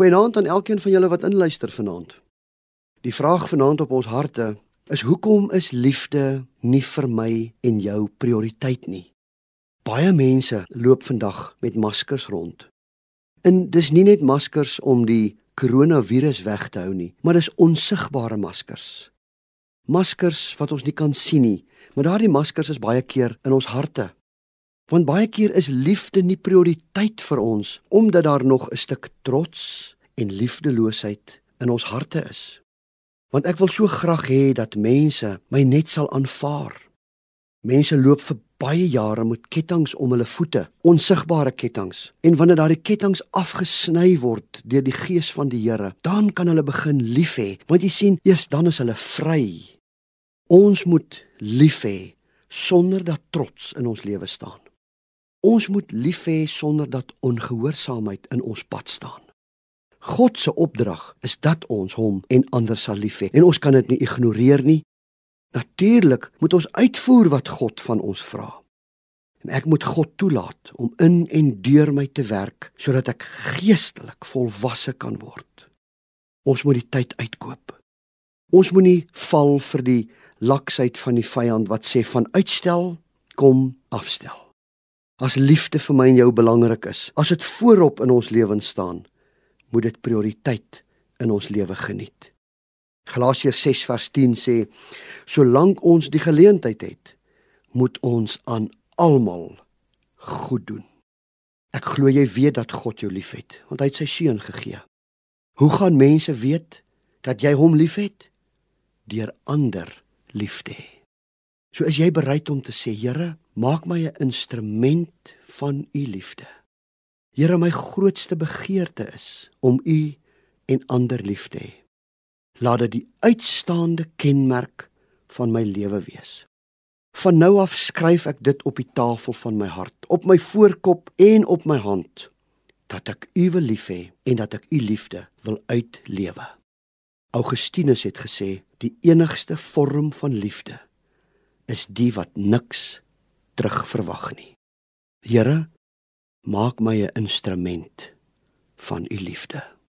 Goeienaand aan elkeen van julle wat inluister vanaand. Die vraag vanaand op ons harte is hoekom is liefde nie vir my en jou prioriteit nie? Baie mense loop vandag met maskers rond. En dis nie net maskers om die koronavirus weg te hou nie, maar dis onsigbare maskers. Maskers wat ons nie kan sien nie, maar daardie maskers is baie keer in ons harte. Want baie keer is liefde nie prioriteit vir ons omdat daar nog 'n stuk trots en liefdeloosheid in ons harte is. Want ek wil so graag hê dat mense my net sal aanvaar. Mense loop vir baie jare met kettinge om hulle voete, onsigbare kettinge. En wanneer daardie kettinge afgesny word deur die gees van die Here, dan kan hulle begin lief hê, want jy sien, eers dan is hulle vry. Ons moet lief hê sonder dat trots in ons lewe staan. Ons moet lief hê sonder dat ongehoorsaamheid in ons pad staan. God se opdrag is dat ons hom en ander sal lief hê en ons kan dit nie ignoreer nie. Natuurlik moet ons uitvoer wat God van ons vra. En ek moet God toelaat om in en deur my te werk sodat ek geestelik volwasse kan word. Ons moet die tyd uitkoop. Ons moenie val vir die laksheid van die vyand wat sê van uitstel kom afstel. As liefde vir my en jou belangrik is, as dit voorop in ons lewens staan, moet dit prioriteit in ons lewe geniet. Galasiërs 6 vers 10 sê: Solank ons die geleentheid het, moet ons aan almal goed doen. Ek glo jy weet dat God jou liefhet, want hy het sy seun gegee. Hoe gaan mense weet dat jy hom liefhet? Deur ander lief te hê. So is jy bereid om te sê, Here, Maak my 'n instrument van u liefde. Here, my grootste begeerte is om u en ander lief te hê. Laat dit die uitstaande kenmerk van my lewe wees. Van nou af skryf ek dit op die tafel van my hart, op my voorkop en op my hand, dat ek u wil lief hê en dat ek u liefde wil uitlewe. Augustinus het gesê, die enigste vorm van liefde is die wat niks terug verwag nie. Here, maak my 'n instrument van u liefde.